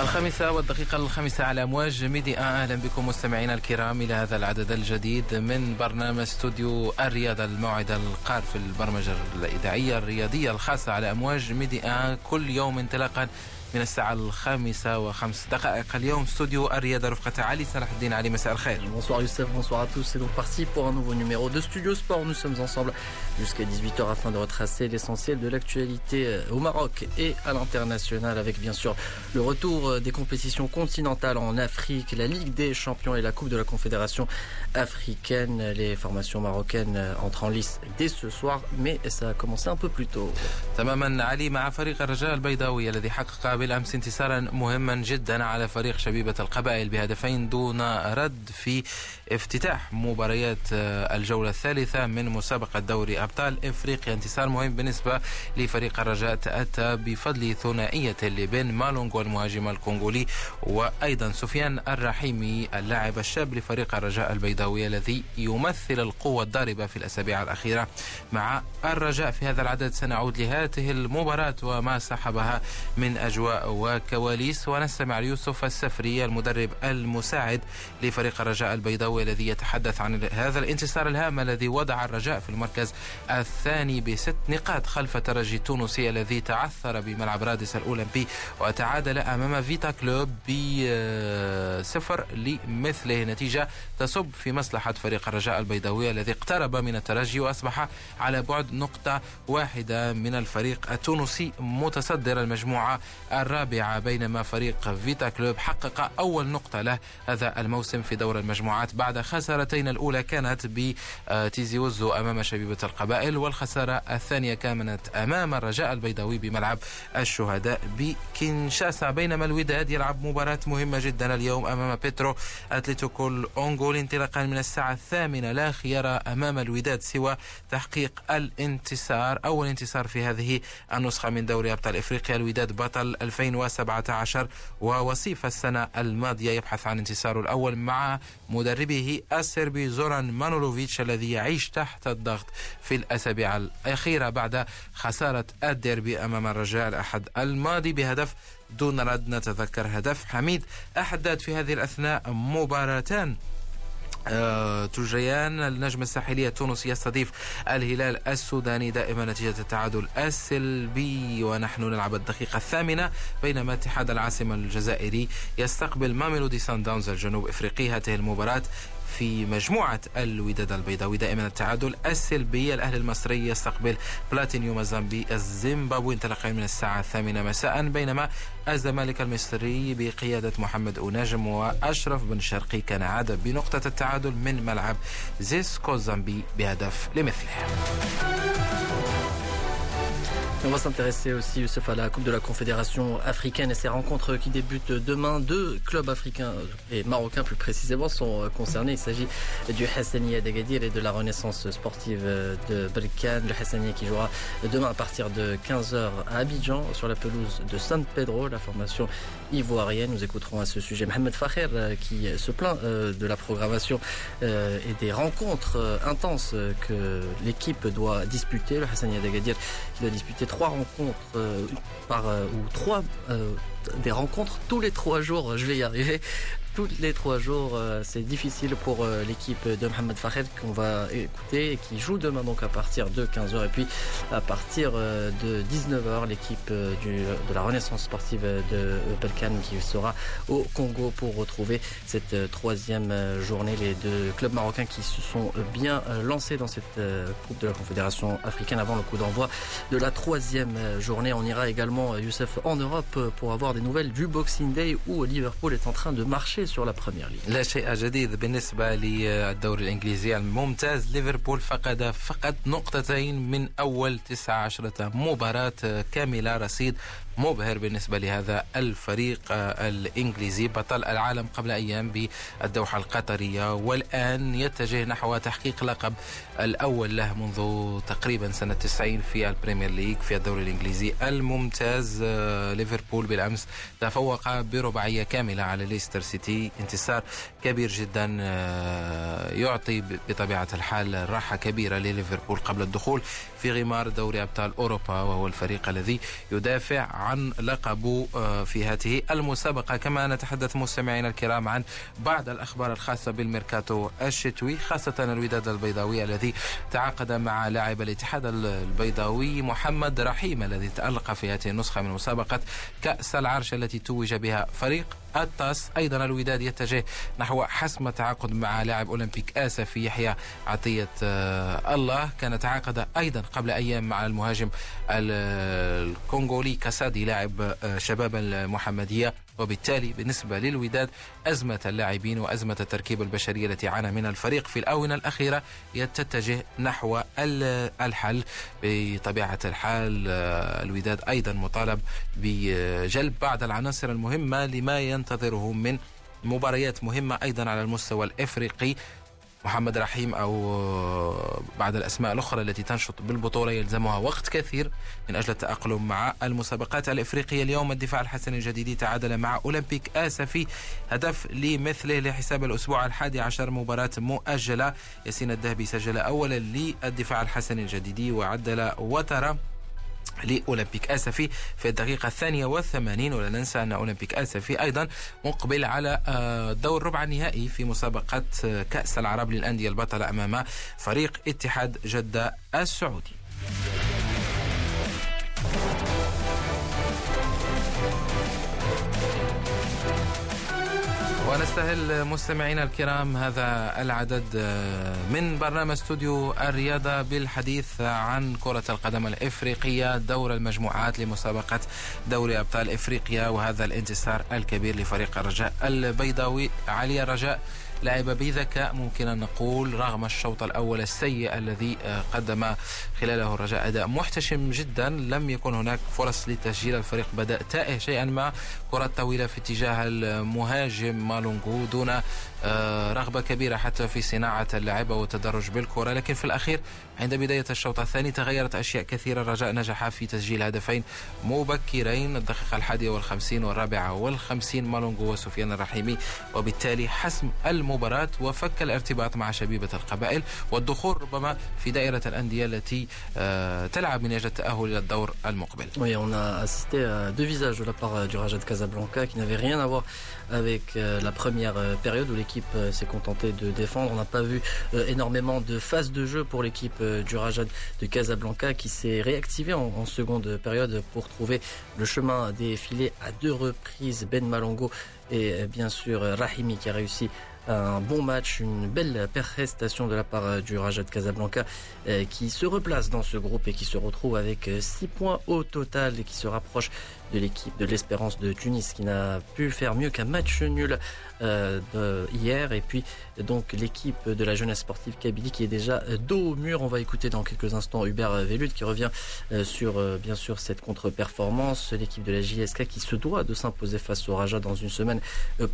الخامسة والدقيقة الخامسة على أمواج ميدي آن أهلا بكم مستمعينا الكرام إلى هذا العدد الجديد من برنامج استوديو الرياضة الموعد القار في البرمجة الإذاعية الرياضية الخاصة على أمواج ميدي آن كل يوم انطلاقا من الساعة الخامسة وخمس دقائق اليوم استوديو الرياضة رفقة علي صلاح الدين علي مساء الخير Bonsoir Youssef, bonsoir à tous. C'est donc parti pour un nouveau numéro de Studio Sport. Nous sommes ensemble jusqu'à 18h afin de retracer l'essentiel de l'actualité au Maroc et à l'international avec bien sûr le retour des compétitions continentales en Afrique, la Ligue des champions et la Coupe de la Confédération africaine. Les formations marocaines entrent en lice dès ce soir, mais ça a commencé un peu plus tôt. تماما علي مع فريق الرجاء البيضاوي الذي حقق بالأمس انتصارا مهما جدا على فريق شبيبة القبائل بهدفين دون رد في افتتاح مباريات الجولة الثالثة من مسابقة دوري أبطال إفريقيا. انتصار مهم بالنسبة لفريق الرجاء تأتى بفضل ثنائية اللي بين مالونغ والمهاجم الكونغولي وأيضا سفيان الرحيمي اللاعب الشاب لفريق الرجاء البيضاوي الذي يمثل القوة الضاربة في الأسابيع الأخيرة مع الرجاء. في هذا العدد سنعود لهذه المباراة وما صاحبها من أجواء وكواليس. ونستمع ليوسف السفري المدرب المساعد لفريق الرجاء البيضاوي الذي يتحدث عن هذا الانتصار الهام الذي وضع الرجاء في المركز الثاني بست نقاط خلف ترجي التونسي الذي تعثر بملعب رادس الأولمبي وتعادل أمام فيتا كلوب بصفر لمثله. نتيجة تصب في مصلحة فريق الرجاء البيضاوي الذي اقترب من الترجي وأصبح على بعد نقطة واحدة من الفريق التونسي متصدر المجموعة الرابعة بينما فريق فيتا كلوب حقق أول نقطة له هذا الموسم في دور المجموعات بعد خسارتين الأولى كانت بتيزي وزو أمام شبيبة القبائل والخسارة الثانية كانت أمام الرجاء البيضاوي بملعب الشهداء بكينشاسا. بينما الوداد يلعب مباراة مهمة جدا اليوم أمام بيترو أتلتيكو الأنغولي انطلاقا من الساعة الثامنة لا خيار أمام الوداد سوى تحقيق الانتصار أول انتصار في هذه النسخة من دوري أبطال إفريقيا. الوداد بطل 2017 ووصيف السنة الماضية يبحث عن انتصاره الأول مع مدربه السربي زوران مانولوفيتش الذي يعيش تحت الضغط في الأسابيع الأخيرة بعد خسارة الديربي أمام الرجاء الأحد الماضي بهدف دون رد. نتذكر هدف حميد أحدد في هذه الأثناء مباراتان. تجريان النجم الساحلي التونسي يستضيف الهلال السوداني دائما نتيجة التعادل السلبي ونحن نلعب الدقيقة الثامنة بينما اتحاد العاصمة الجزائري يستقبل ماميلودي سان داونز الجنوب إفريقي. هذه المباراة في مجموعة الوداد البيضاوي دائما التعادل السلبي. الأهلي المصري يستقبل بلاتينيوم الزامبي الزيمبابوي. انطلاقا من الساعة الثامنة مساء بينما الزمالك المصري بقيادة محمد أوناجم وأشرف بن شرقي كان عاد بنقطة التعادل من ملعب زيسكو الزامبي بهدف لمثله. On va s'intéresser aussi, à la Coupe de la Confédération africaine et ces rencontres qui débutent demain. Deux clubs africains et marocains plus précisément sont concernés. Il s'agit du Hassaniya d'Agadir et de la Renaissance sportive de Berkane. Le Hassaniya qui jouera demain à partir de 15h à Abidjan sur la pelouse de San Pedro, la formation ivoirienne. Nous écouterons à ce sujet Mohamed Faher qui se plaint de la programmation et des rencontres intenses que l'équipe doit disputer. Le Hassaniya d'Agadir qui doit disputer trois rencontres euh, par euh, ou trois euh, des rencontres tous les trois jours. Je vais y arriver. Tous les trois jours, c'est difficile pour l'équipe de Mohamed Fahed qu'on va écouter et qui joue demain donc à partir de 15h et puis à partir de 19h l'équipe de la Renaissance sportive de Belkan qui sera au Congo pour retrouver cette troisième journée. Les deux clubs marocains qui se sont bien lancés dans cette Coupe de la Confédération africaine avant le coup d'envoi de la troisième journée. On ira également, Youssef, en Europe pour avoir des nouvelles du Boxing Day où Liverpool est en train de marcher sur la première ligne. لا شيء جديد بالنسبة للدوري الإنجليزي الممتاز. ليفربول فقد فقط نقطتين من أول 19 مباراة. كاملة رصيد مبهر بالنسبة لهذا الفريق الإنجليزي. بطل العالم قبل أيام بالدوحة القطرية. والآن يتجه نحو تحقيق لقب الأول له منذ تقريبا سنة 90 في ال Premier League في الدوري الإنجليزي الممتاز. ليفربول بالأمس تفوق برباعية كاملة على ليستر سيتي. سيتي انتصار كبير جدا آه، يعطي بطبيعة الحال راحة كبيرة لليفربول قبل الدخول في غمار دوري أبطال أوروبا وهو الفريق الذي يدافع عن لقبه آه، في هذه المسابقة. كما نتحدث مستمعينا الكرام عن بعض الأخبار الخاصة بالميركاتو الشتوي خاصة الوداد البيضاوي الذي تعاقد مع لاعب الاتحاد البيضاوي محمد رحيم الذي تألق في هذه النسخة من مسابقة كأس العرش التي توج بها فريق التاس أيضا الوداد يتجه نحو حسم التعاقد مع لاعب أولمبيك اسفي يحيى عطية آه، الله. كان تعاقد أيضا قبل أيام مع المهاجم الكونغولي كاسادي لاعب آه، شباب المحمدية. وبالتالي بالنسبة للوداد أزمة اللاعبين وأزمة التركيب البشري التي عانى منها الفريق في الآونة الأخيرة تتجه نحو الحل بطبيعة الحال آه، الوداد أيضا مطالب بجلب بعض العناصر المهمة لما ينتظره من مباريات مهمة أيضا على المستوى الإفريقي. محمد رحيم أو بعض الأسماء الأخرى التي تنشط بالبطولة يلزمها وقت كثير من أجل التأقلم مع المسابقات الإفريقية. اليوم الدفاع الحسن الجديدي تعادل مع أولمبيك آسفي هدف لمثله لحساب الأسبوع الحادي عشر مباراة مؤجلة. ياسين الذهبي سجل اولا للدفاع الحسن الجديدي وعدل وترى لأولمبيك آسفي في الدقيقة الثانية والثمانين ولا ننسى أن أولمبيك آسفي أيضا مقبل على آه، دور ربع النهائي في مسابقة آه، كأس العرب للأندية البطلة أمام فريق اتحاد جدة السعودي. ونستهل مستمعينا الكرام هذا العدد آه، من برنامج استوديو الرياضة بالحديث عن كرة القدم الإفريقية دور المجموعات لمسابقة دوري أبطال إفريقيا وهذا الانتصار الكبير لفريق الرجاء البيضاوي علي الرجاء. لعب بذكاء ممكن أن نقول رغم الشوط الأول السيء الذي آه، قدم خلاله الرجاء أداء محتشم جدا لم يكن هناك فرص لتسجيل الفريق بدأ تائه شيئا ما. كرة طويلة في اتجاه المهاجم مالونغو دون رغبة كبيرة حتى في صناعة اللعبة والتدرج بالكرة. لكن في الأخير عند بداية الشوط الثاني تغيرت أشياء كثيرة. الرجاء نجح في تسجيل هدفين مبكرين الدقيقة الحادية والخمسين والرابعة والخمسين مالونغو وسفيان الرحيمي. وبالتالي حسم المباراة وفك الارتباط مع شبيبة القبائل. والدخول ربما في دائرة الأندية التي آه، تلعب من أجل التأهل إلى الدور المقبل. Oui, on a assisté à deux visages de la part du Raja de Casablanca qui n'avaient rien à voir avec euh, la première euh, période où l'équipe euh, s'est contentée de défendre. On n'a pas vu énormément de phases de jeu pour l'équipe du Rajad de Casablanca qui s'est réactivée en, seconde période pour trouver le chemin des filets à deux reprises. Ben Malongo et bien sûr Rahimi qui a réussi un bon match, une belle prestation de la part du Raja de Casablanca qui se replace dans ce groupe et qui se retrouve avec 6 points au total et qui se rapproche de l'équipe de l'Espérance de Tunis qui n'a pu faire mieux qu'un match nul euh, hier. Et puis donc l'équipe de la jeunesse sportive Kabylie qui est déjà euh, dos au mur. On va écouter dans quelques instants Hubert Vellut qui revient euh, sur bien sûr cette contre-performance. L'équipe de la JSK qui se doit de s'imposer face au Raja dans une semaine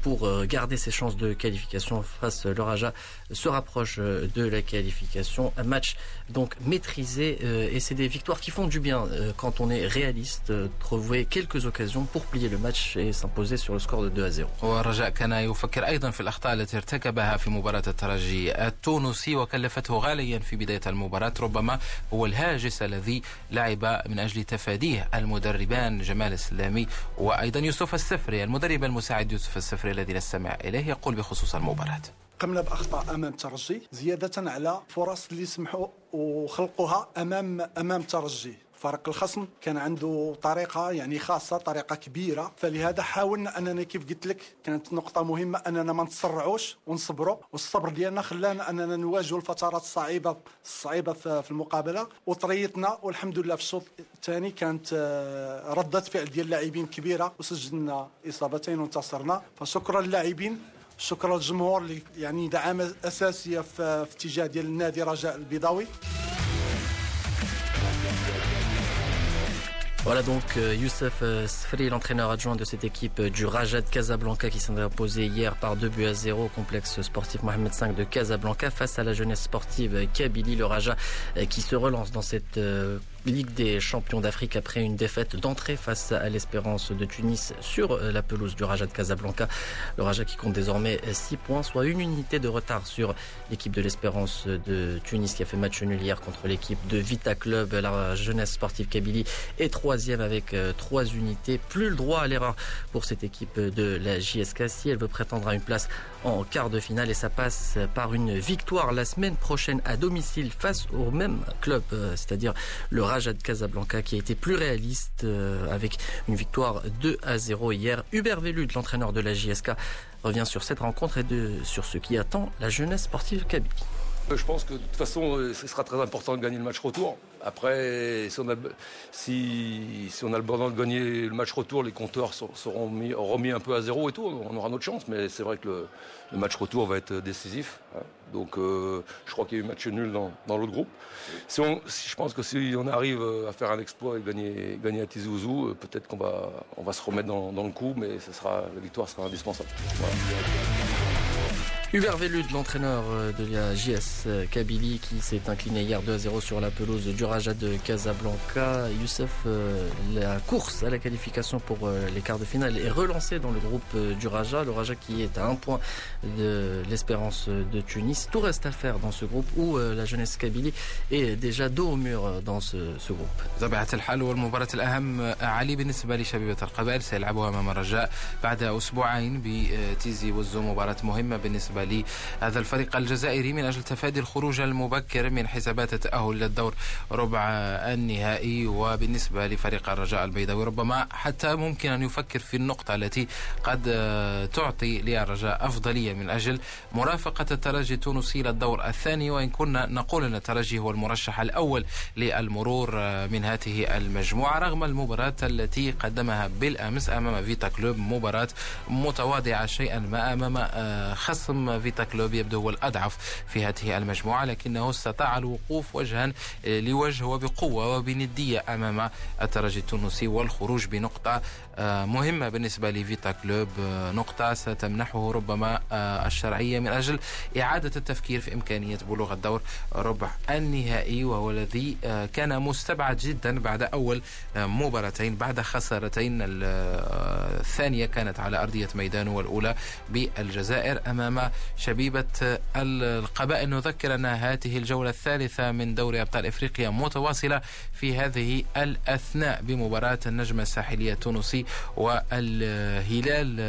pour garder ses chances de qualification face le Raja se rapproche de la qualification. Un match donc maîtrisé et c'est des victoires qui font du bien quand on est réaliste. Trouver quelques occasions pour plier le match et s'imposer sur le score de 2 à 0. والرجاء كان يفكر أيضا في الأخطاء التي ارتكبها في مباراة الترجي التونسي وكلفته غاليا في بداية المباراة ربما هو الهاجس الذي لعب من أجل تفاديه المدربان جمال السلامي وأيضا يوسف السفري المدرب المساعد يوسف السفري الذي نستمع إليه يقول بخصوص المباراة قمنا بأخطاء أمام الترجي زيادة على فرص اللي سمحوا وخلقوها امام أمام الترجي فرق الخصم كان عنده طريقة يعني خاصة طريقة كبيرة. فلهذا حاولنا أننا كيف قلت لك كانت نقطة مهمة أننا ما نتسرعوش ونصبروا. والصبر ديالنا خلانا أننا نواجهوا الفترات الصعيبة الصعيبة في المقابلة. وطريتنا والحمد لله في الشوط الثاني كانت آه، رده فعل ديال اللاعبين كبيرة. وسجلنا إصابتين وانتصرنا. فشكرا للاعبين شكرا للجمهور اللي يعني دعامه أساسية في اتجاه ديال النادي رجاء البيضاوي. Voilà donc euh, Youssef euh, Sfri, l'entraîneur adjoint de cette équipe euh, du Raja de Casablanca qui s'est imposé hier par 2 buts à 0 au complexe sportif Mohamed V de Casablanca face à la jeunesse sportive Kabylie, le Raja qui se relance dans cette Ligue des champions d'Afrique après une défaite d'entrée face à l'Espérance de Tunis sur la pelouse du Raja de Casablanca. Le Raja qui compte désormais 6 points, soit une unité de retard sur l'équipe de l'Espérance de Tunis qui a fait match nul hier contre l'équipe de Vita Club. La jeunesse sportive Kabylie est troisième avec 3 unités. Plus le droit à l'erreur pour cette équipe de la JSK si elle veut prétendre à une place en quart de finale et ça passe par une victoire la semaine prochaine à domicile face au même club, euh, c'est-à-dire le Raja de Casablanca qui a été plus réaliste euh, avec une victoire 2 à 0 hier. Hubert Velud, l'entraîneur de la JSK, revient sur cette rencontre et sur ce qui attend la jeunesse sportive Kabylie. Je pense que de toute façon, euh, ce sera très important de gagner le match retour. Après, si on a, le besoin de gagner le match retour, les compteurs seront mis, remis un peu à zéro et tout. On aura notre chance, mais c'est vrai que le, match retour va être décisif. Donc, euh, je crois qu'il y a eu match nul dans, l'autre groupe. Si je pense que si on arrive à faire un exploit et gagner, à Tizi Ouzou, peut-être qu'on va, se remettre dans, le coup, mais ça sera, la victoire sera indispensable. Hubert Velud, l'entraîneur de la JS Kabylie, qui s'est incliné hier 2 à 0 sur la pelouse du Raja de Casablanca. Youssef, la course à la qualification pour les quarts de finale est relancée dans le groupe du Raja. Le Raja qui est à un point de l'espérance de Tunis. Tout reste à faire dans ce groupe où la jeunesse Kabylie est déjà dos au mur dans ce, ce groupe. طبيعة الحال والمباراة الأهم علي بالنسبة لشبيبة القبائل سيلعبها أمام الرجاء بعد أسبوعين بتيزي وزو مباراة مهمة بالنسبة لهذا الفريق الجزائري من أجل تفادي الخروج المبكر من حسابات التأهل للدور ربع النهائي وبالنسبة لفريق الرجاء البيضاوي ربما حتى ممكن أن يفكر في النقطة التي قد تعطي للرجاء أفضلية من أجل مرافقة الترجي التونسي للدور الثاني وإن كنا نقول أن الترجي هو المرشح الأول للمرور من هذه المجموعة رغم المباراة التي قدمها بالأمس أمام فيتا كلوب مباراة متواضعة شيئا ما أمام خصم فيتا كلوب يبدو هو الأضعف في هذه المجموعة لكنه استطاع الوقوف وجها لوجه وبقوة وبندية أمام الترجي التونسي والخروج بنقطة مهمة بالنسبة لفيتا كلوب نقطة ستمنحه ربما الشرعية من أجل إعادة التفكير في إمكانية بلوغ الدور ربع النهائي وهو الذي كان مستبعد جدا بعد أول مباراتين بعد خسارتين الثانية كانت على أرضية ميدانه والأولى بالجزائر أمام شبيبة القبائل. نذكر أن هذه الجولة الثالثة من دوري أبطال إفريقيا متواصلة في هذه الأثناء بمباراة النجم الساحلية التونسي والهلال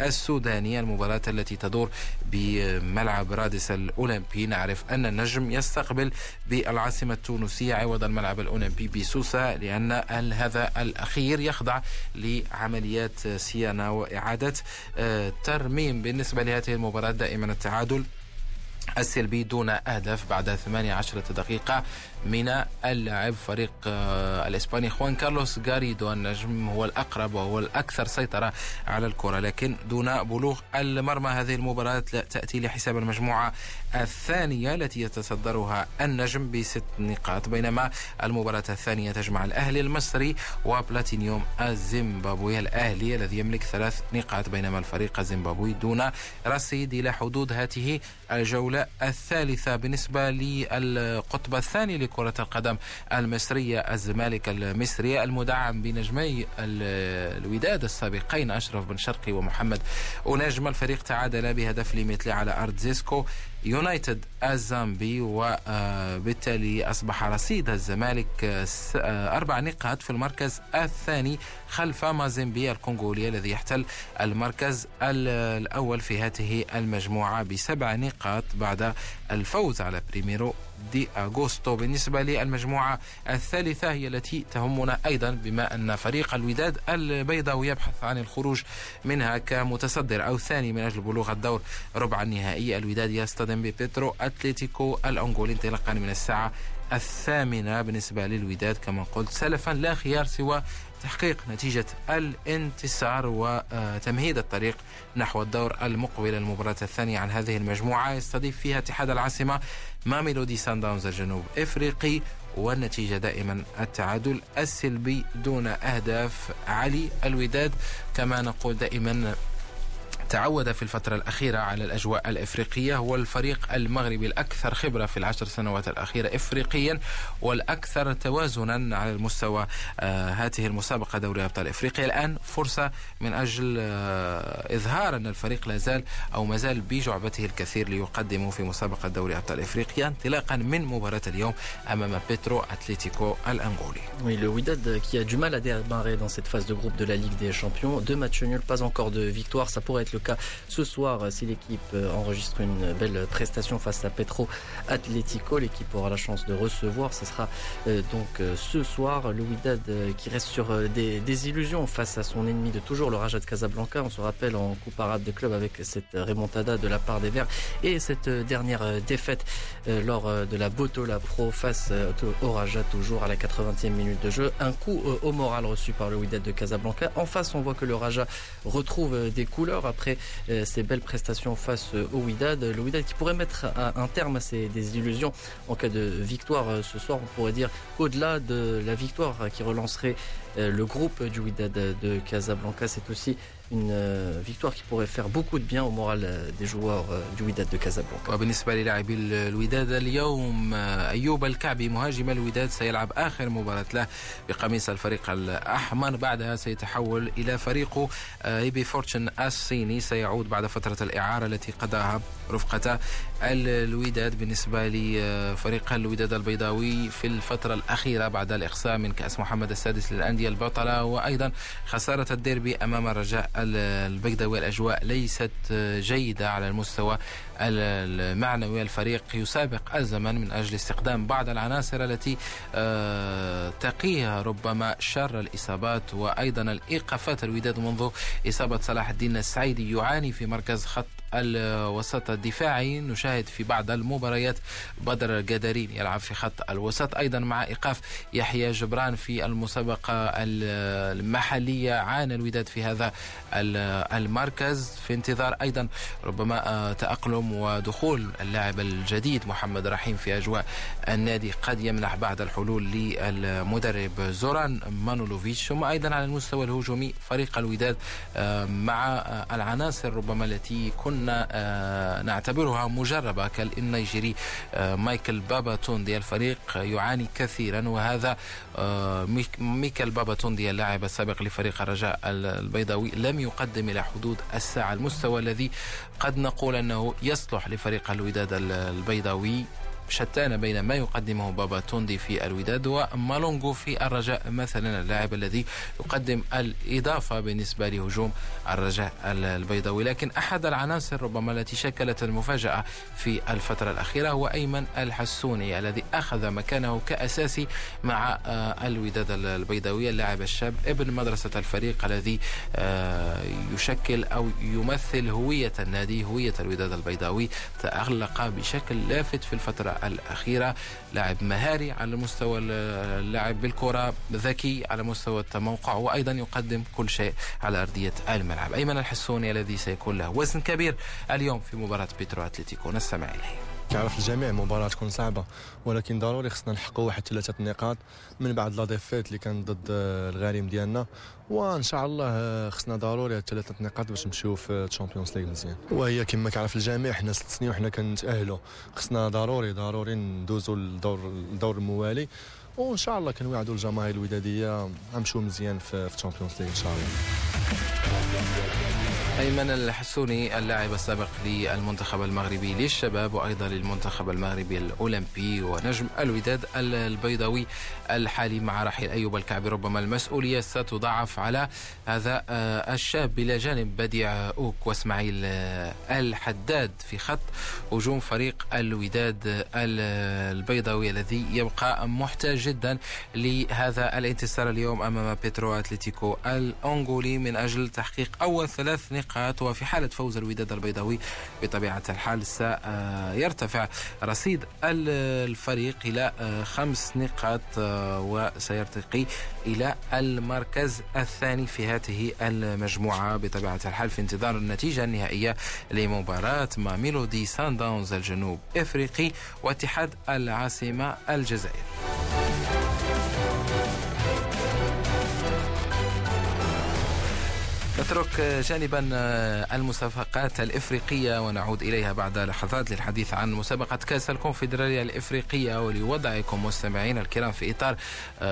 السوداني المباراة التي تدور بملعب رادس الأولمبي. نعرف أن النجم يستقبل بالعاصمة التونسية عوض الملعب الأولمبي بسوسة لأن هذا الأخير يخضع لعمليات صيانة وإعادة ترميم. بالنسبة لهذه المباراة دائما التعادل السلبي دون أهداف بعد 18 دقيقة. من اللاعب فريق الإسباني خوان كارلوس غاريدو. النجم هو الأقرب وهو الأكثر سيطرة على الكرة لكن دون بلوغ المرمى هذه المباراة تأتي لحساب المجموعة الثانية التي يتصدرها النجم بست نقاط بينما المباراة الثانية تجمع الأهلي المصري وبلاتينيوم الزيمبابوي. الأهلي الذي يملك ثلاث نقاط بينما الفريق الزيمبابوي دون رصيد إلى حدود هذه الجولة الثالثة. بالنسبة للقطب الثاني لكرة القدم المصرية الزمالك المصري المدعم بنجمي الوداد السابقين أشرف بن شرقي ومحمد ونجم الفريق تعادل بهدف لمثل على أرض زيسكو. يونايتد الزامبي وبالتالي أصبح رصيد الزمالك أربع نقاط في المركز الثاني خلف مازيمبي الكونغولي الذي يحتل المركز الأول في هذه المجموعة بسبع نقاط بعد الفوز على بريميرو دي أغوستو بالنسبة للمجموعة الثالثة هي التي تهمنا أيضا بما أن فريق الوداد البيضاوي يبحث عن الخروج منها كمتصدر أو ثاني من أجل بلوغ الدور. ربع النهائي الوداد يصطدم ببيترو أتلتيكو الأنغولي انطلاقا من الساعة الثامنة. بالنسبة للوداد كما قلت سلفا لا خيار سوى تحقيق نتيجة الانتصار وتمهيد الطريق نحو الدور المقبل المباراة الثانية عن هذه المجموعة. يستضيف فيها اتحاد العاصمة ماميلودي سان داونز الجنوب إفريقي والنتيجة دائما التعادل السلبي دون أهداف. علي الوداد كما نقول دائما تعود في الفترة الأخيرة على الأجواء الإفريقية هو الفريق المغربي الأكثر خبرة في العشر سنوات الأخيرة إفريقيا والأكثر توازنا على المستوى آه هذه المسابقة دوري أبطال إفريقيا الآن فرصة من أجل آه إظهار أن الفريق لا زال أو ما زال بجعبته الكثير ليقدمه في مسابقة دوري أبطال إفريقيا انطلاقا من مباراة اليوم أمام بيترو أتليتيكو الأنغولي Oui, le Wydad qui a du mal à démarrer dans cette phase de groupe de la Ligue des Champions. Deux matchs nuls, pas encore de victoire. Ça pourrait être le cas ce soir si l'équipe enregistre une belle prestation face à Petro Atlético. L'équipe aura la chance de recevoir. Ce sera donc ce soir le Wydad qui reste sur des, des, illusions face à son ennemi de toujours, le Raja de Casablanca. On se rappelle en Coupe arabe de club avec cette remontada de la part des Verts et cette dernière défaite lors de la Botola Pro face au Raja toujours à la 80e minute de jeu. Un coup au moral reçu par le Wydad de Casablanca. En face, on voit que le Raja retrouve des couleurs après ses belles prestations face au Wydad. Le Wydad qui pourrait mettre un terme à ses illusions en cas de victoire ce soir. On pourrait dire qu'au-delà de la victoire qui relancerait le groupe du Wydad de Casablanca, c'est aussi une victoire qui pourrait faire beaucoup de bien au moral des joueurs du Wydad de Casablanca. وبالنسبة للاعبي الوداد اليوم أيوب الكعبي مهاجم الوداد سيلعب آخر مباراة له بقميص الفريق الأحمر. بعدها سيتحول إلى فريقه إيبي فورتشن الصيني. سيعود بعد فترة الإعارة التي قضاها رفقة الوداد بالنسبة لفريق الوداد البيضاوي في الفترة الأخيرة بعد الإقصاء من كأس محمد السادس للأندية البطلة. وأيضا خسارة الديربي أمام الرجاء البيضاوي الأجواء ليست جيدة على المستوى المعنوي الفريق يسابق الزمن من أجل استقدام بعض العناصر التي تقيها ربما شر الإصابات وأيضا الإيقافات الوداد منذ إصابة صلاح الدين السعيدي يعاني في مركز خط الوسط الدفاعي. نشاهد في بعض المباريات بدر الجدارين يلعب في خط الوسط. أيضا مع إيقاف يحيى جبران في المسابقة المحلية عانى الوداد في هذا المركز. في انتظار أيضا ربما تأقلم ودخول اللاعب الجديد محمد رحيم في أجواء النادي. قد يمنح بعض الحلول للمدرب زوران مانولوفيتش. ثم أيضا على المستوى الهجومي فريق الوداد مع العناصر ربما التي كنا نعتبرها مجربة كالنيجيري مايكل بابا توندي الفريق يعاني كثيرا وهذا ميكل بابا توندي اللاعب السابق لفريق الرجاء البيضاوي لم يقدم إلى حدود الساعة المستوى الذي قد نقول أنه يصلح لفريق الوداد البيضاوي. شتان بين ما يقدمه بابا توندي في الوداد ومالونغو في الرجاء مثلا اللاعب الذي يقدم الإضافة بالنسبة لهجوم الرجاء البيضاوي. لكن أحد العناصر ربما التي شكلت المفاجأة في الفترة الأخيرة هو أيمن الحسوني الذي أخذ مكانه كأساسي مع الوداد البيضاوي. اللاعب الشاب ابن مدرسة الفريق الذي يشكل أو يمثل هوية النادي هوية الوداد البيضاوي. تألق بشكل لافت في الفترة الأخيرة. لاعب مهاري على مستوى اللعب بالكرة ذكي على مستوى التموقع وأيضا يقدم كل شيء على أرضية الملعب. أيمن الحسوني الذي سيكون له وزن كبير اليوم في مباراة بيترو أتلتيكو. نستمع إليه. كيعرف الجميع مباراة تكون صعبة ولكن ضروري خصنا نحققوا واحد ثلاثة نقاط من بعد la défaite اللي كان ضد الغريم ديالنا. وإن شاء الله خصنا ضروري ثلاثة نقاط باش نمشيو في ال Champions League مزيان. وهي كما كيعرف الجميع حنا ست سنين وحنا كنتأهلوا خصنا ضروري ضروري ندوزوا للدور الدور الموالي. وإن شاء الله كنوعدوا الجماهير الودادية غنمشيو مزيان في ال Champions League إن شاء الله. أيمن الحسوني اللاعب السابق للمنتخب المغربي للشباب وأيضا للمنتخب المغربي الأولمبي ونجم الوداد البيضاوي الحالي مع رحيل أيوب الكعبي ربما المسؤولية ستضاعف على هذا الشاب إلى جانب. بديع أوك وإسماعيل الحداد في خط هجوم فريق الوداد البيضاوي الذي يبقى محتاج جدا لهذا الانتصار اليوم أمام بيترو أتلتيكو الأنغولي من أجل تحقيق أول ثلاث نقاط وفي حالة فوز الوداد البيضاوي بطبيعة الحال سيرتفع رصيد الفريق إلى خمس نقاط وسيرتقي إلى المركز الثاني في هذه المجموعة. بطبيعة الحال في انتظار النتيجة النهائية لمباراة ما ميلودي سان داونز الجنوب إفريقي واتحاد العاصمة الجزائر. نترك جانبا المسابقات الإفريقية ونعود إليها بعد لحظات للحديث عن مسابقة كأس الكونفدرالية الإفريقية ولوضعكم مستمعينا الكرام في إطار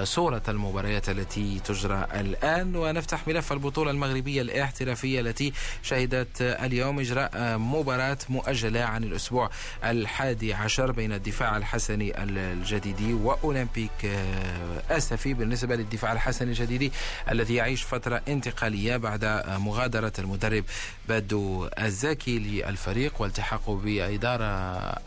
صورة المباريات التي تجرى الآن. ونفتح ملف البطولة المغربية الاحترافية التي شهدت اليوم إجراء مباراة مؤجلة عن الأسبوع الحادي عشر بين الدفاع الحسني الجديدي وأولمبيك آسفي. بالنسبة للدفاع الحسني الجديدي الذي يعيش فترة انتقالية بعد مغادرة المدرب بادو الزاكي للفريق والتحاقه بالإدارة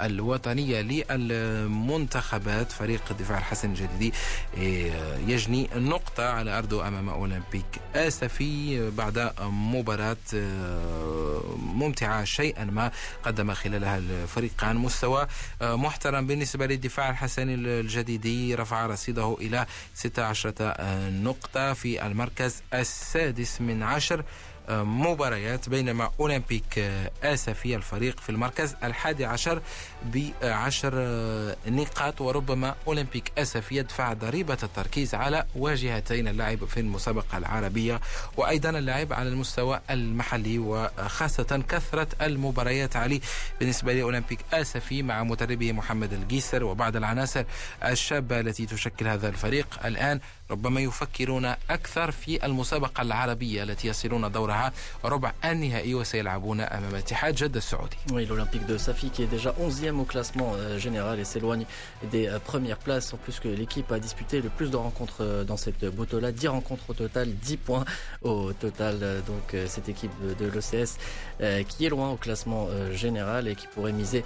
الوطنية للمنتخبات. فريق الدفاع الحسن الجديدي إيه، يجني نقطة على أرضه أمام أولمبيك آسفي بعد مباراة آه، ممتعة شيئا ما قدم خلالها الفريقان. مستوى آه، محترم بالنسبة للدفاع الحسني الجديدي رفع رصيده إلى 16 نقطة في المركز السادس من عشر. مباريات بينما أولمبيك آسفي الفريق في المركز الحادي عشر بعشر نقاط. وربما أولمبيك آسفي يدفع ضريبة التركيز على واجهتين اللعب في المسابقة العربية. وأيضا اللعب على المستوى المحلي وخاصة كثرة المباريات. علي بالنسبة لأولمبيك آسفي مع مدربه محمد الجيسر وبعض العناصر الشابة التي تشكل هذا الفريق الآن ربما يفكرون أكثر في المسابقة العربية التي يصلون دورها ربع النهائي وسيلعبون أمام اتحاد جدة السعودي. Oui, l'Olympique de Safi qui est déjà 11e au classement euh, général et s'éloigne des euh, premières places. En plus que l'équipe a disputé le plus de rencontres euh, dans cette moto-là, 10 rencontres au total, 10 points au total. Donc cette équipe de l'OCS qui est loin au classement général et qui pourrait miser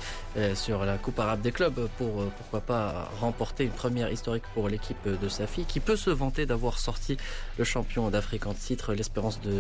sur la Coupe arabe des clubs pour pourquoi pas remporter une première historique pour l'équipe de Safi qui peut se se vanter d'avoir sorti le champion d'Afrique en titre, l'Espérance de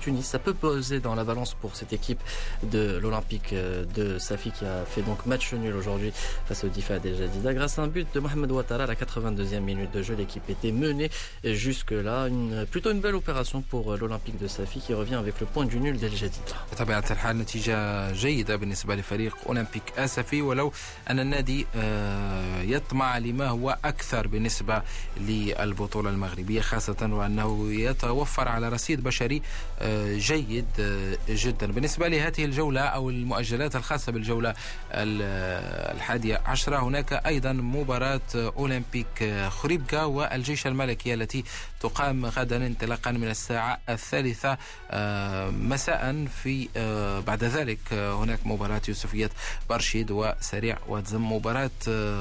Tunis. Ça peut poser dans la balance pour cette équipe de l'Olympique euh, de Safi qui a fait donc match nul aujourd'hui face au Difa déjà Jadida. Grâce à un but de Mohamed Ouattara à la 82e minute de jeu, l'équipe était menée jusque-là. Une, plutôt une belle opération pour euh, l'Olympique de Safi qui revient avec le point du nul d'El Jadida. بطبيعة الحال نتيجة جيدة بالنسبة لفريق أولمبيك أسفي ولو أن النادي يطمع لما هو أكثر بالنسبة للبطولة البطولة المغربية خاصة وأنه يتوفر على رصيد بشري آه، جيد آه، جدا. بالنسبة لهذه الجولة أو المؤجلات الخاصة بالجولة الحادية عشرة هناك أيضا مباراة أولمبيك خريبكا والجيش الملكي التي تقام غدا انطلاقا من الساعة الثالثة آه، مساء في بعد ذلك هناك مباراة يوسفية برشيد وسريع واتزم مباراة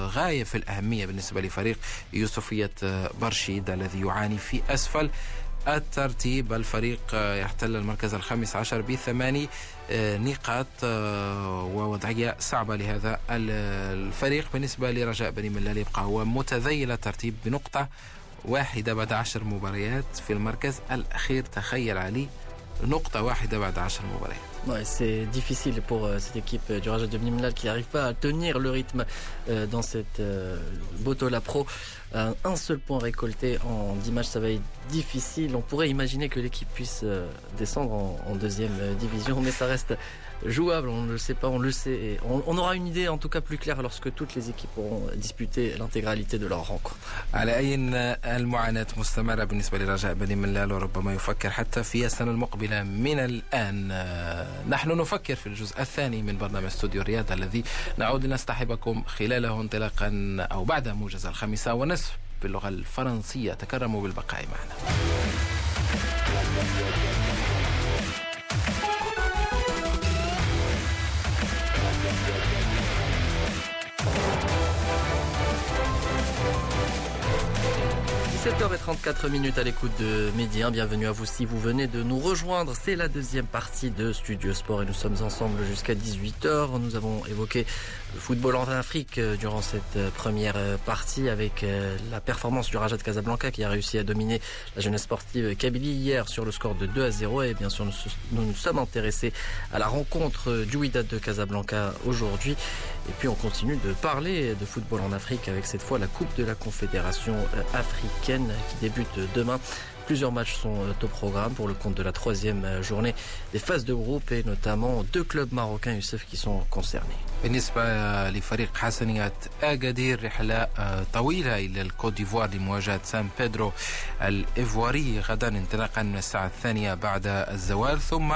غاية في الأهمية بالنسبة لفريق يوسفية برشيد الذي يعاني في أسفل الترتيب. الفريق يحتل المركز الخامس عشر بثماني آه، نقاط آه، ووضعية صعبة لهذا الفريق. بالنسبة لرجاء بني ملال يبقى هو متذيل الترتيب بنقطة واحدة بعد عشر مباريات في المركز الأخير تخيل علي نقطة واحدة بعد عشر مباريات Ouais, c'est difficile pour euh, cette équipe du Raja de Bnimlal qui n'arrive pas à tenir le rythme euh, dans cette euh, Botola Pro. un seul point récolté en 10 matchs, ça va être difficile. On pourrait imaginer que l'équipe puisse descendre en, deuxième division, mais ça reste jouable, on ne le sait pas, on le sait. Et on, aura une idée en tout cas plus claire lorsque toutes les équipes auront disputé l'intégralité de leur rencontre. على أي المعاناة مستمرة بالنسبة لرجاء بني ملال وربما يفكر حتى في السنة المقبلة من الآن نحن نفكر في الجزء الثاني من برنامج استوديو الرياضة الذي نعود لنصطحبكم خلاله انطلاقا أو بعد الخامسة باللغة الفرنسية تكرموا بالبقاء معنا Thank 17h34 minutes à l'écoute de Midi Bienvenue à vous si vous venez de nous rejoindre. C'est la deuxième partie de Studio Sport et nous sommes ensemble jusqu'à 18h. Nous avons évoqué le football en Afrique euh, durant cette euh, première euh, partie avec la performance du Raja de Casablanca qui a réussi à dominer la jeunesse sportive Kabylie hier sur le score de 2 à 0 et bien sûr nous nous, sommes intéressés à la rencontre du Wydad de Casablanca aujourd'hui et puis on continue de parler de football en Afrique avec cette fois la Coupe de la Confédération africaine africaine qui débute demain. Plusieurs matchs sont au programme pour le compte de la troisième journée des phases de groupe et notamment deux clubs marocains Youssef qui sont concernés. بالنسبة لفريق حسنية أكادير رحلة طويلة إلى الكوت ديفوار لمواجهة سان بيدرو الإيفواري غدا انطلاقا من الساعة الثانية بعد الزوال ثم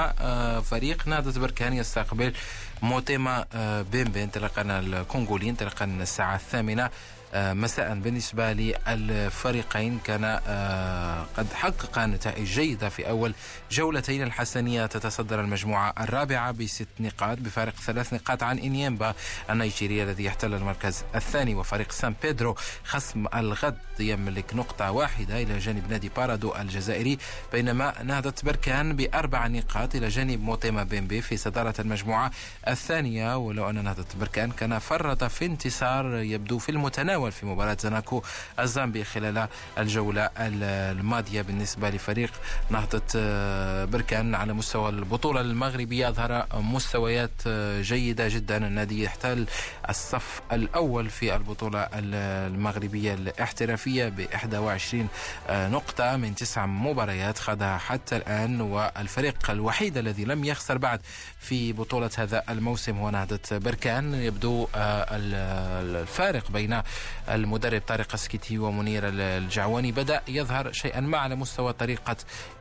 فريق نهضة بركان يستقبل موتيما بيمبي انطلاقا الكونغولي انطلاقا من الساعة الثامنة آه، مساء بالنسبة للفريقين. كان آه، قد حقق نتائج جيدة في أول جولتين. الحسنية تتصدر المجموعة الرابعة بست نقاط بفارق ثلاث نقاط عن إنيمبا النيجيري الذي يحتل المركز الثاني وفريق سان بيدرو خصم الغد يملك نقطة واحدة إلى جانب نادي بارادو الجزائري بينما نهضة بركان بأربع نقاط إلى جانب موتيما بيمبي في صدارة المجموعة الثانية. ولو أن نهضة بركان كان فرط في انتصار يبدو في المتناول. تناول في مباراة زناكو الزامبي خلال الجولة الماضية بالنسبة لفريق نهضة آه، بركان على مستوى البطولة المغربية. أظهر مستويات آه، جيدة جدا. النادي يحتل الصف الأول في البطولة المغربية الاحترافية ب 21 آه، نقطة من تسع مباريات خاضها حتى الآن. والفريق الوحيد الذي لم يخسر بعد في بطولة هذا الموسم هو نهضة بركان. يبدو الفارق بين المدرب طارق السكيتي ومنير الجعواني بدأ يظهر شيئا ما على مستوى طريقة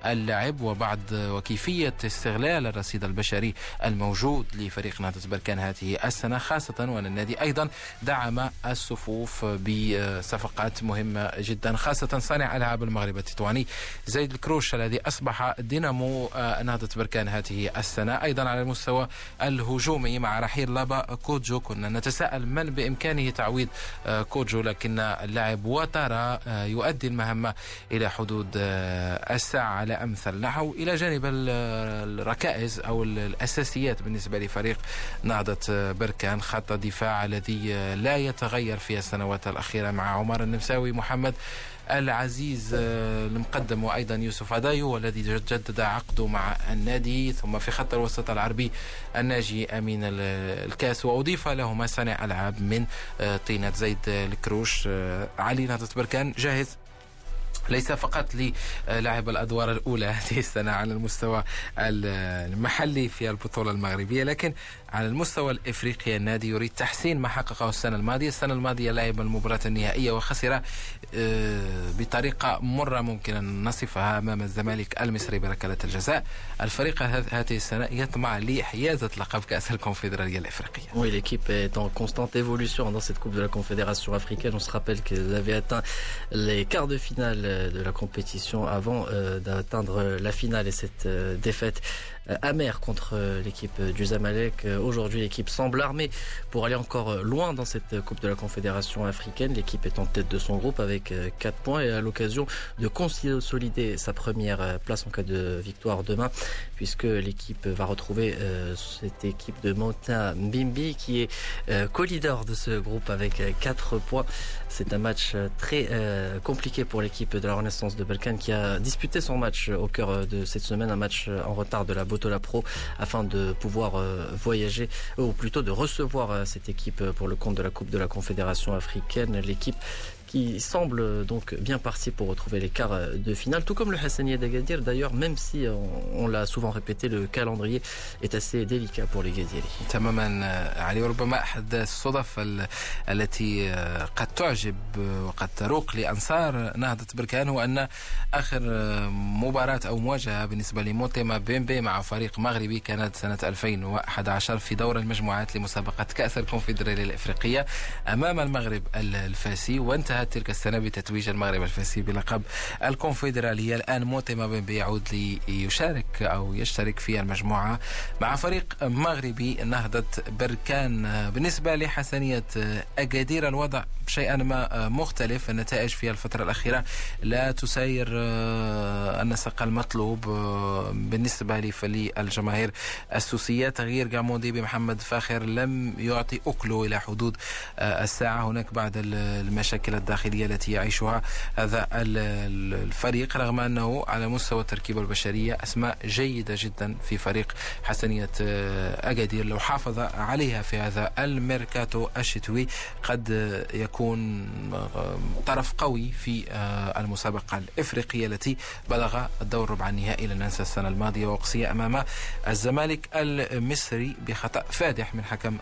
اللعب وبعد وكيفية استغلال الرصيد البشري الموجود لفريق نهضة بركان هذه السنة خاصة وأن النادي أيضا دعم الصفوف بصفقات مهمة جدا خاصة صانع ألعاب المغرب التطواني زيد الكروش الذي أصبح دينامو نهضة بركان هذه السنة. أيضا على المستوى الهجومي مع رحيل لابا كوجو كنا نتساءل من بإمكانه تعويض كوجو لكن اللاعب وترى آه، يؤدي المهمة إلى حدود آه، الساعة على أمثل نحو إلى جانب الركائز أو الأساسيات بالنسبة لفريق نهضة بركان خط دفاع الذي لا يتغير في السنوات الأخيرة مع عمر النمساوي. محمد العزيز آه، المقدم وأيضا يوسف عدايو والذي جدد عقده مع النادي ثم في خط الوسط العربي الناجي أمين الكاس. وأضيف لهما صانع ألعاب من آه، طينة زيد الكروش. آه، علي نهضة بركان جاهز؟ ليس فقط للاعب الأدوار الأولى هذه السنة على المستوى المحلي في البطولة المغربية لكن على المستوى الإفريقي النادي يريد تحسين ما حققه السنة الماضية، السنة الماضية لعب المباراة النهائية وخسر آه، بطريقة مرة ممكن ان نصفها أمام الزمالك المصري بركلة الجزاء. الفريق هذه السنة يطمع لحيازة لقب كأس الكونفدرالية الإفريقية. Oui, l'équipe est en constante évolution dans cette Coupe de la Confédération africaine. On se rappelle qu'ils avaient atteint les quarts de finale de la compétition avant euh, d'atteindre la finale euh, euh, amère contre euh, l'équipe du Zamalek. Euh, aujourd'hui, l'équipe semble armée pour aller encore loin dans cette Coupe de la Confédération africaine. L'équipe est en tête de son groupe avec 4 points et à l'occasion de consolider sa première place en cas de victoire demain, puisque l'équipe va retrouver cette équipe de Monta Mbimbi qui est co-leader de ce groupe avec 4 points. C'est un match très compliqué pour l'équipe de la Renaissance de Balkan qui a disputé son match au cœur de cette semaine, un match en retard de la la Pro afin de pouvoir euh, voyager, ou plutôt de recevoir euh, cette équipe pour le compte de la Coupe de la Confédération africaine. L'équipe qui semble donc bien parti pour retrouver les quarts de finale, tout comme le Hassani d'Agadir d'ailleurs, même si on, on l'a souvent répété, le calendrier est assez délicat pour les Gadieli. تماما علي وربما احد الصدف التي قد تعجب وقد تروق لأنصار نهضة بركان هو أن آخر مباراة أو مواجهة بالنسبة لموتيما بيمبي مع فريق مغربي كانت سنة 2011 في دور المجموعات لمسابقة كأس الكونفدرالية الإفريقية أمام المغرب الفاسي وانتهى انتهت تلك السنة بتتويج المغرب الفاسي بلقب الكونفدرالية. الآن موتيما بن بيعود ليشارك أو يشترك في المجموعة مع فريق مغربي نهضة بركان. بالنسبة لحسنية أكادير الوضع شيئا ما مختلف. النتائج في الفترة الأخيرة لا تسير النسق المطلوب بالنسبة للجماهير السوسية. تغيير جاموندي بمحمد فاخر لم يعطي أكله إلى حدود الساعة. هناك بعض المشاكل الداخلية التي يعيشها هذا الفريق رغم أنه على مستوى التركيبة البشرية أسماء جيدة جدا في فريق حسنية أكادير. لو حافظ عليها في هذا الميركاتو الشتوي قد يكون طرف قوي في المسابقة الإفريقية التي بلغ الدور ربع النهائي لن ننسى السنة الماضية وقصية أمام الزمالك المصري بخطأ فادح من حكم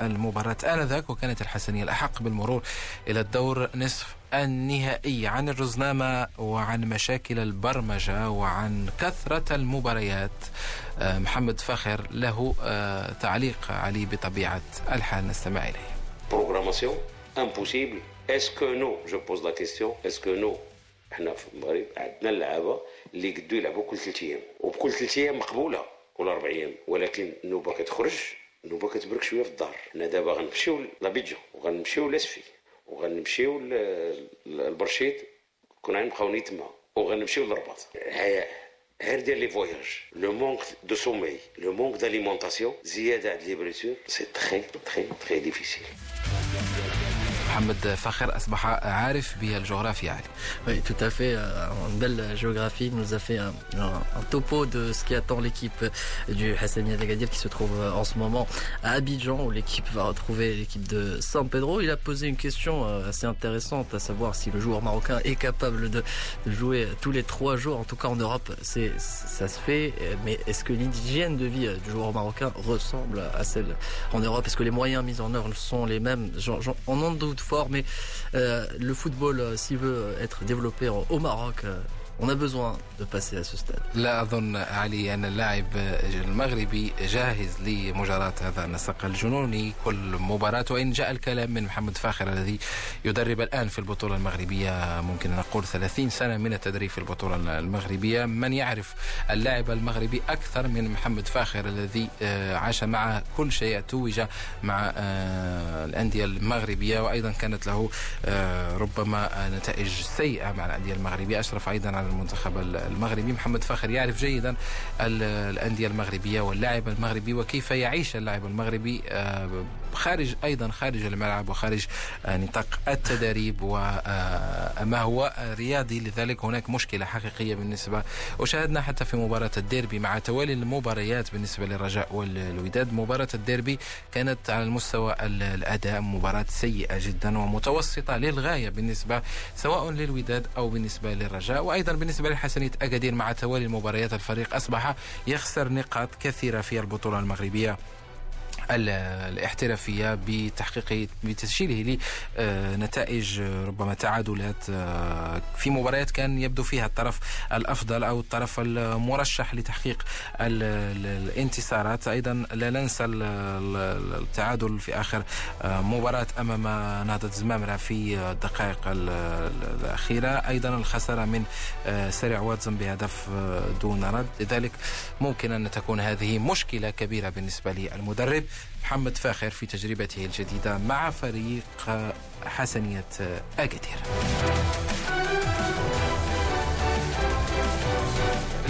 المباراة آنذاك وكانت الحسنية الأحق بالمرور إلى الدور نصف النهائي عن الرزنامة وعن مشاكل البرمجة وعن كثرة المباريات. محمد فخر له تعليق علي بطبيعة الحال. نستمع إليه. Est-ce que nous, je pose la question, est-ce que nous, إحنا في المغرب عندنا اللعابة اللي قدوا يلعبوا كل ثلاث أيام. وبكل ثلاث أيام مقبولة كل أربع أيام. ولكن النوبه كتخرج النوبه كتبرك شوية في الدار. حنا دابا غنمشيو لابيجان وغنمشيو لاسفي. وغنمشيو للبرشيد كنا غنبقاو نيت تما وغنمشيو للرباط غير ديال لي فواياج لو مونك دو سومي لو مونك داليمونطاسيون زياده عند لي بريسور سي تري تري تري ديفيسيل Mohamed Fakher أصبح عارف بالجغرافيا علي. Oui, tout à fait. Une belle géographie nous a fait un, un, un topo de ce qui attend l'équipe du Hassania d'Agadir qui se trouve en ce moment à Abidjan où l'équipe va retrouver l'équipe de San Pedro. Il a posé une question assez intéressante à savoir si le joueur marocain est capable de jouer tous les trois jours. En tout cas en Europe, c'est ça se fait. Mais est-ce que l'hygiène de vie du joueur marocain ressemble à celle en Europe Est-ce que les moyens mis en œuvre sont les mêmes On en doute fort, mais euh, le football, euh, s'il veut être développé au Maroc, euh, on a besoin de passer à ce stade. لا أظن علي أن اللاعب المغربي جاهز لمجاراة هذا النسق الجنوني. كل مباراة وإن جاء الكلام من محمد فاخر الذي يدرب الآن في البطولة المغربية ممكن نقول 30 سنة من التدريب في البطولة المغربية. من يعرف اللاعب المغربي أكثر من محمد فاخر الذي عاش مع كل شيء توج مع الأندية المغربية. وأيضا كانت له ربما نتائج سيئة مع الأندية المغربية. أشرف أيضا على المنتخب المغربي. محمد فاخر يعرف جيدا الأندية المغربية واللاعب المغربي وكيف يعيش اللاعب المغربي خارج أيضا خارج الملعب وخارج نطاق التدريب وما هو رياضي. لذلك هناك مشكلة حقيقية بالنسبة وشاهدنا حتى في مباراة الديربي مع توالي المباريات بالنسبة للرجاء والوداد. مباراة الديربي كانت على المستوى الأداء مباراة سيئة جدا ومتوسطة للغاية بالنسبة سواء للوداد أو بالنسبة للرجاء. وأيضا بالنسبة لحسنية أكادير مع توالي المباريات الفريق أصبح يخسر نقاط كثيرة في البطولة المغربية. الاحترافية بتحقيق بتسجيله لنتائج ربما تعادلات في مباريات كان يبدو فيها الطرف الأفضل أو الطرف المرشح لتحقيق الانتصارات. أيضا لا ننسى التعادل في آخر مباراة أمام نهضة زمامرة في الدقائق الأخيرة. أيضا الخسارة من سريع واتزن بهدف دون رد. لذلك ممكن أن تكون هذه مشكلة كبيرة بالنسبة للمدرب. محمد فاخر في تجربته الجديدة مع فريق حسنية أكادير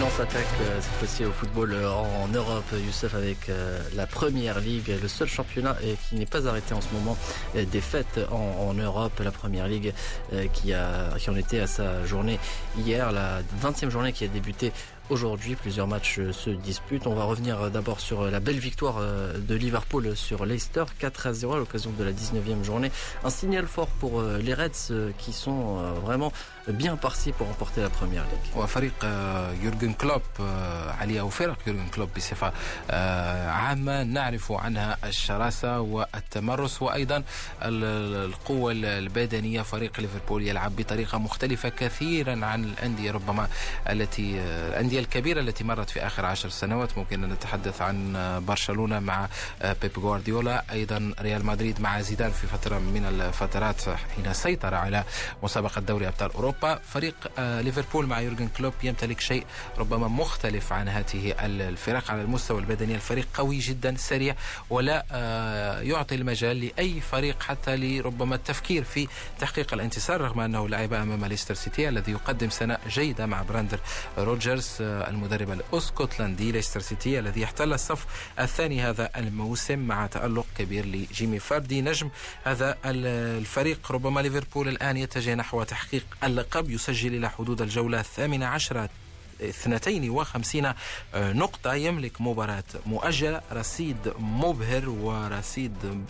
On s'attaque cette fois-ci au football en Europe, Youssef, avec la première ligue, le seul championnat qui n'est pas arrêté en ce moment des fêtes en, en Europe. La première ligue qui, a, qui en était à sa journée hier, la 20e journée qui a débuté Aujourd'hui, plusieurs matchs se disputent. On va revenir d'abord sur la belle victoire de Liverpool sur Leicester, 4 à 0 à l'occasion de la 19e journée. Un signal fort pour les Reds qui sont vraiment bien partis pour remporter la première ligue. وفريق يورجن كلوب علي أو فرق يورجن كلوب بصفة عامة نعرف عنها الشراسة والتمرس وأيضا القوة البدنية فريق ليفربول يلعب بطريقة مختلفة كثيرا عن الأندية ربما التي الأندية الكبيرة التي مرت في آخر عشر سنوات. ممكن أن نتحدث عن برشلونة مع بيب غوارديولا أيضا ريال مدريد مع زيدان في فترة من الفترات حين سيطر على مسابقة دوري أبطال أوروبا. فريق ليفربول مع يورجن كلوب يمتلك شيء ربما مختلف عن هذه الفرق على المستوى البدني. الفريق قوي جدا سريع ولا يعطي المجال لأي فريق حتى لربما التفكير في تحقيق الانتصار رغم أنه لعب أمام ليستر سيتي الذي يقدم سنة جيدة مع بريندان رودجرز. المدرب الأسكتلندي ليستر سيتي الذي احتل الصف الثاني هذا الموسم مع تألق كبير لجيمي فاردي. نجم هذا الفريق ربما ليفربول الآن يتجه نحو تحقيق اللقب يسجل إلى حدود الجولة الثامنة عشرة 52 آه، نقطة يملك مباراة مؤجلة رصيد مبهر ورصيد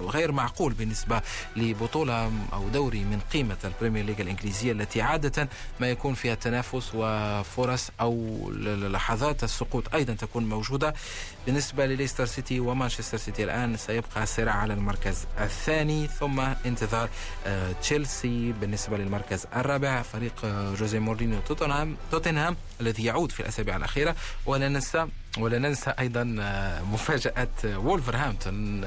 غير معقول بالنسبة لبطولة أو دوري من قيمة البريمير ليج الإنجليزية التي عادة ما يكون فيها تنافس وفرص أو لحظات السقوط أيضا تكون موجودة. بالنسبة لليستر سيتي ومانشستر سيتي الآن سيبقى الصراع على المركز الثاني ثم انتظار آه، تشيلسي بالنسبة للمركز الرابع فريق آه، جوزي مورينيو توتنهام توتنهام الذي يعود في الأسابيع الأخيرة. ولا ننسى ولا ننسى أيضا آه، مفاجأة وولفرهامبتون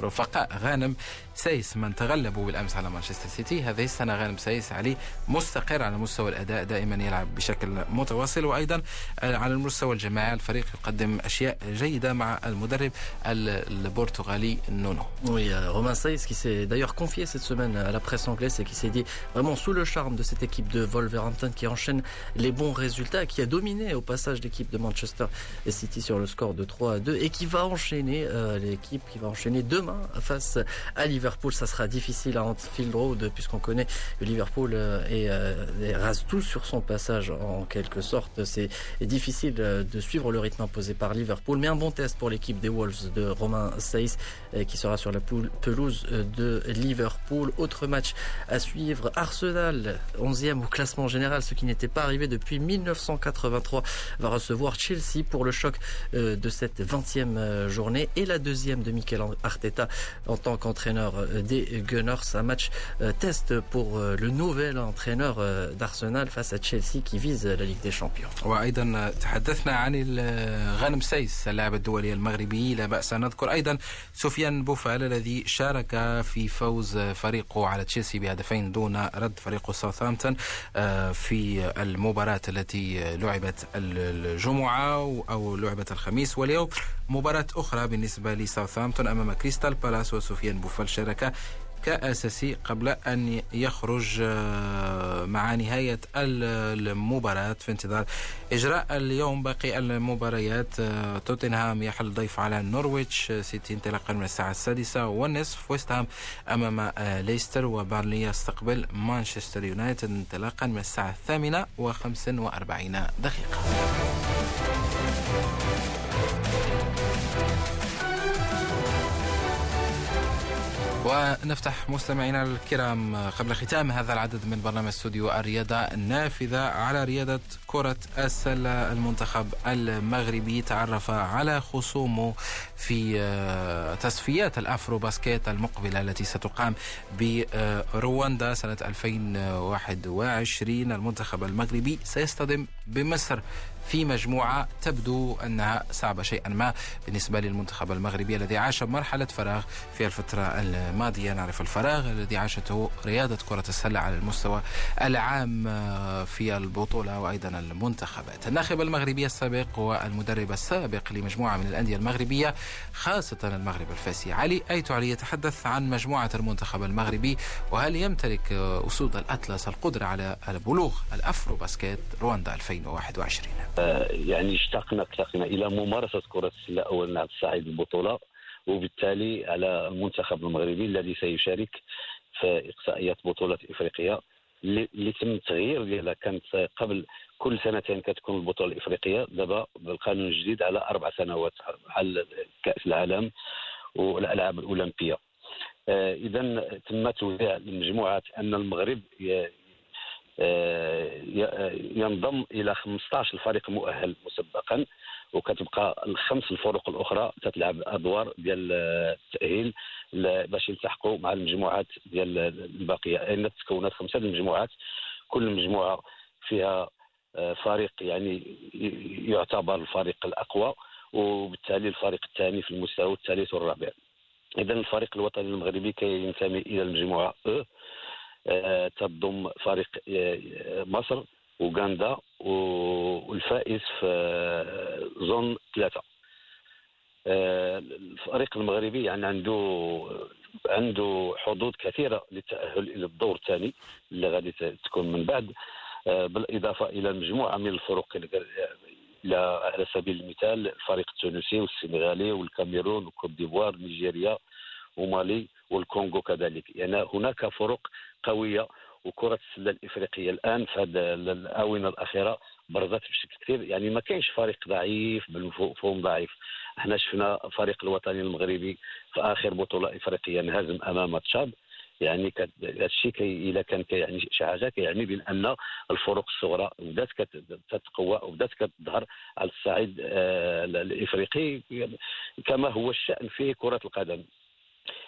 رفقاء غانم سايس من تغلبوا بالامس على مانشستر سيتي هذه السنه غانم سايس علي مستقر على مستوى الاداء دائما يلعب بشكل متواصل وايضا على المستوى الجماعي الفريق يقدم اشياء جيده مع المدرب البرتغالي نونو. Oui, Romain Saïs qui s'est d'ailleurs confié cette semaine à la presse anglaise et qui s'est dit vraiment sous le charme de cette équipe de Wolverhampton qui enchaîne les bons résultats, qui a dominé au passage l'équipe de Manchester City sur le score de 3 à 2 et qui va enchaîner euh, l'équipe qui va enchaîner demain face à Liverpool. Liverpool, ça sera difficile à Anfield Road puisqu'on connaît Liverpool euh, et, rase tout sur son passage en quelque sorte. C'est difficile euh, de suivre le rythme imposé par Liverpool, mais un bon test pour l'équipe des Wolves de Romain euh, qui sera sur la pelouse de Liverpool. Autre match à suivre, Arsenal, 11e au classement général, ce qui n'était pas arrivé depuis 1983, va recevoir Chelsea pour le choc de cette 20e journée et la deuxième de Mikel Arteta en tant qu'entraîneur des Gunners. Un match euh, test pour euh, le nouvel entraîneur euh, d'Arsenal face à Chelsea qui vise la Ligue des Champions. وأيضا تحدثنا عن غانم سايس اللاعب الدولي المغربي لا بأس أن نذكر أيضا سفيان بوفال الذي شارك في فوز فريقه على تشيلسي بهدفين دون رد فريقه ساوثهامبتون في المباراة التي لعبت الجمعة أو لعبت الخميس واليوم مباراة أخرى بالنسبة لساوثهامبتون أمام كريستال بالاس وسفيان بوفال شارك كأساسي قبل أن يخرج آه، مع نهاية المباراة في انتظار إجراء اليوم. باقي المباريات آه، توتنهام يحل ضيف على نورويتش سيتي انطلاقا من الساعة السادسة والنصف ويست هام أمام آه، ليستر وبارلي يستقبل مانشستر يونايتد انطلاقا من الساعة الثامنة وخمس وأربعين دقيقة. ونفتح مستمعينا الكرام قبل ختام هذا العدد من برنامج استوديو الرياضة النافذة على رياضة كرة السلة المنتخب المغربي. تعرف على خصومه في آه، تصفيات الأفرو باسكيت المقبلة التي ستقام برواندا سنة 2021 المنتخب المغربي سيصطدم بمصر في مجموعة تبدو أنها صعبة شيئا ما بالنسبة للمنتخب المغربي الذي عاش مرحلة فراغ في الفترة الماضية. نعرف الفراغ الذي عاشته رياضة كرة السلة على المستوى العام في البطولة وأيضا المنتخبات. الناخب المغربي السابق والمدرب السابق لمجموعة من الأندية المغربية خاصة المغرب الفاسي. علي أيت علي يتحدث عن مجموعة المنتخب المغربي وهل يمتلك أسود الأطلس القدرة على بلوغ الأفرو باسكيت رواندا 2021 يعني اشتقنا اشتقنا إلى ممارسة كرة السلة اولا على صعيد البطولة وبالتالي على المنتخب المغربي الذي سيشارك في إقصائيات بطولة إفريقيا اللي تم التغيير ديالها كانت قبل كل سنتين كتكون البطولة الإفريقية. دابا بالقانون الجديد على أربع سنوات بحال كأس العالم والألعاب الأولمبية. آه، اذا تم توزيع المجموعات أن المغرب آه، ينضم إلى 15 فريق مؤهل مسبقا وكتبقى الخمس الفرق الأخرى تتلعب أدوار ديال التأهيل باش يلتحقوا مع المجموعات ديال الباقية. لأن تكونت خمسة المجموعات؟ كل مجموعة فيها آه، فريق يعني يعتبر الفريق الأقوى وبالتالي الفريق الثاني في المستوى الثالث والرابع. اذا الفريق الوطني المغربي كينتمي إلى المجموعة آه، تضم فريق آه، مصر أوغندا والفائز في آه، زون ثلاثة. الفريق المغربي يعني عنده عنده حظوظ كثيرة للتأهل إلى الدور الثاني اللي غادي تكون من بعد. بالإضافة إلى مجموعة من الفروق إلى على سبيل المثال الفريق التونسي والسنغالي والكاميرون وكوت ديفوار نيجيريا ومالي والكونغو كذلك. يعني هناك فرق قوية وكرة السلة الإفريقية الآن في هذه الآونة الأخيرة برزت بشكل كثير. يعني ما كاينش فريق ضعيف بالمفهوم ضعيف. إحنا شفنا الفريق الوطني المغربي في آخر بطولة إفريقية انهزم أمام تشاد. يعني هذا الشيء كي اذا كان يعني شي حاجة كيعني بأن الفروق الصغرى بدات كتقوى وبدات كتظهر على الصعيد آه، الإفريقي. كما هو الشأن في كرة القدم.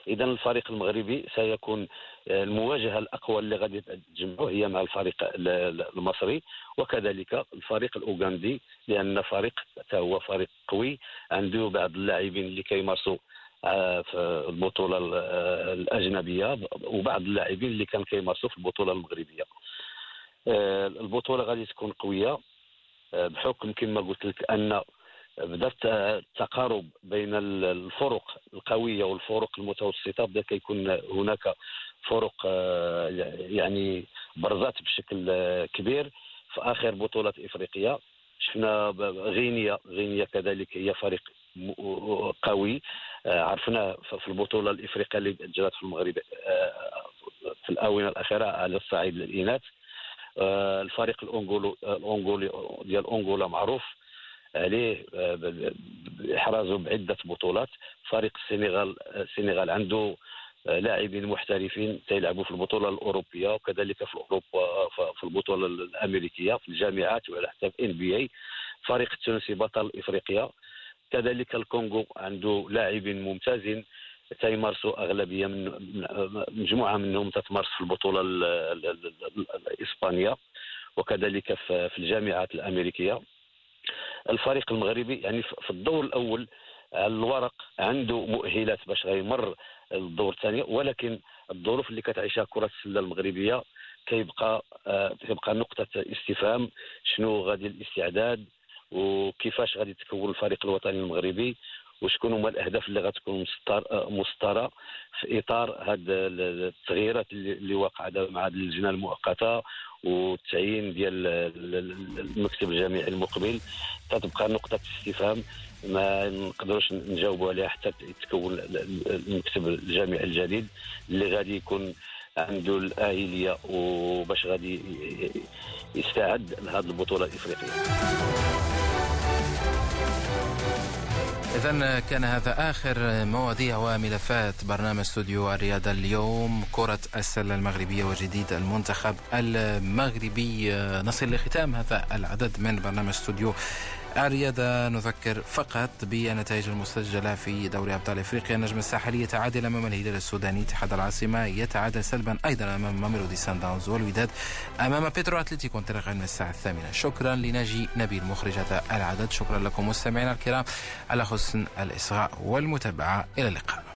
إذا الفريق المغربي سيكون آه، المواجهة الأقوى اللي غادي تجمعه هي مع الفريق المصري. وكذلك الفريق الأوغندي لأن فريق هو فريق قوي. عنده بعض اللاعبين اللي كيمارسوا آه، في البطولة آه، الأجنبية وبعض اللاعبين اللي كان كيمارسوا في البطولة المغربية. البطولة غادي تكون قوية بحكم كما قلت لك أن بدأت التقارب بين الفرق القوية والفرق المتوسطة بدأ كيكون هناك فرق آه، يعني برزات بشكل آه، كبير في آخر بطولات إفريقيا. شفنا غينيا غينيا كذلك هي فريق قوي آه، عرفنا في البطولة الإفريقية اللي جرت في المغرب في الآونة الأخيرة على الصعيد الاناث الفريق الانغولي ديال انغولا معروف. عليه آه، احرازه بعدة بطولات. فريق السنغال السنغال عنده آه، لاعبين محترفين تيلعبوا في البطولة الأوروبية وكذلك في أوروبا في البطولة الأمريكية في الجامعات حتى في ان بي اي فريق التونسي بطل إفريقيا. كذلك الكونغو عنده لاعبين ممتازين. تيمارسوا أغلبية من مجموعة منهم تتمارس في البطولة الإسبانية. وكذلك في الجامعات الأمريكية. الفريق المغربي يعني في الدور الأول على الورق عنده مؤهلات باش غيمر الدور الثاني ولكن الظروف اللي كتعيشها كرة السلة المغربية كيبقى آه كيبقى نقطة استفهام شنو غادي الاستعداد وكيفاش غادي تكون الفريق الوطني المغربي وشكون هما الأهداف اللي غتكون مسطرة في إطار هاد التغييرات اللي وقعت مع اللجنة المؤقتة والتعيين ديال المكتب الجامعي المقبل. تتبقى نقطة استفهام ما نقدروش نجاوبوا عليها حتى يتكون المكتب الجامعي الجديد اللي غادي يكون عنده الآهلية وباش غادي يستعد لهذه البطولة الإفريقية. إذا كان هذا آخر مواضيع وملفات برنامج استوديو الرياضة اليوم. كرة السلة المغربية وجديد المنتخب المغربي. نصل لختام هذا العدد من برنامج استوديو الرياضة نذكر فقط بالنتائج المسجلة في دوري أبطال إفريقيا. النجم الساحلي يتعادل أمام الهلال السوداني اتحاد العاصمة يتعادل سلبا أيضا أمام ماميلودي سان داونز والوداد أمام بيترو أتلتيكو انطلاقا من الساعة الثامنة. شكرا لناجي نبيل مخرج هذا العدد. شكرا لكم مستمعينا الكرام. على حسن الإصغاء والمتابعة. إلى اللقاء.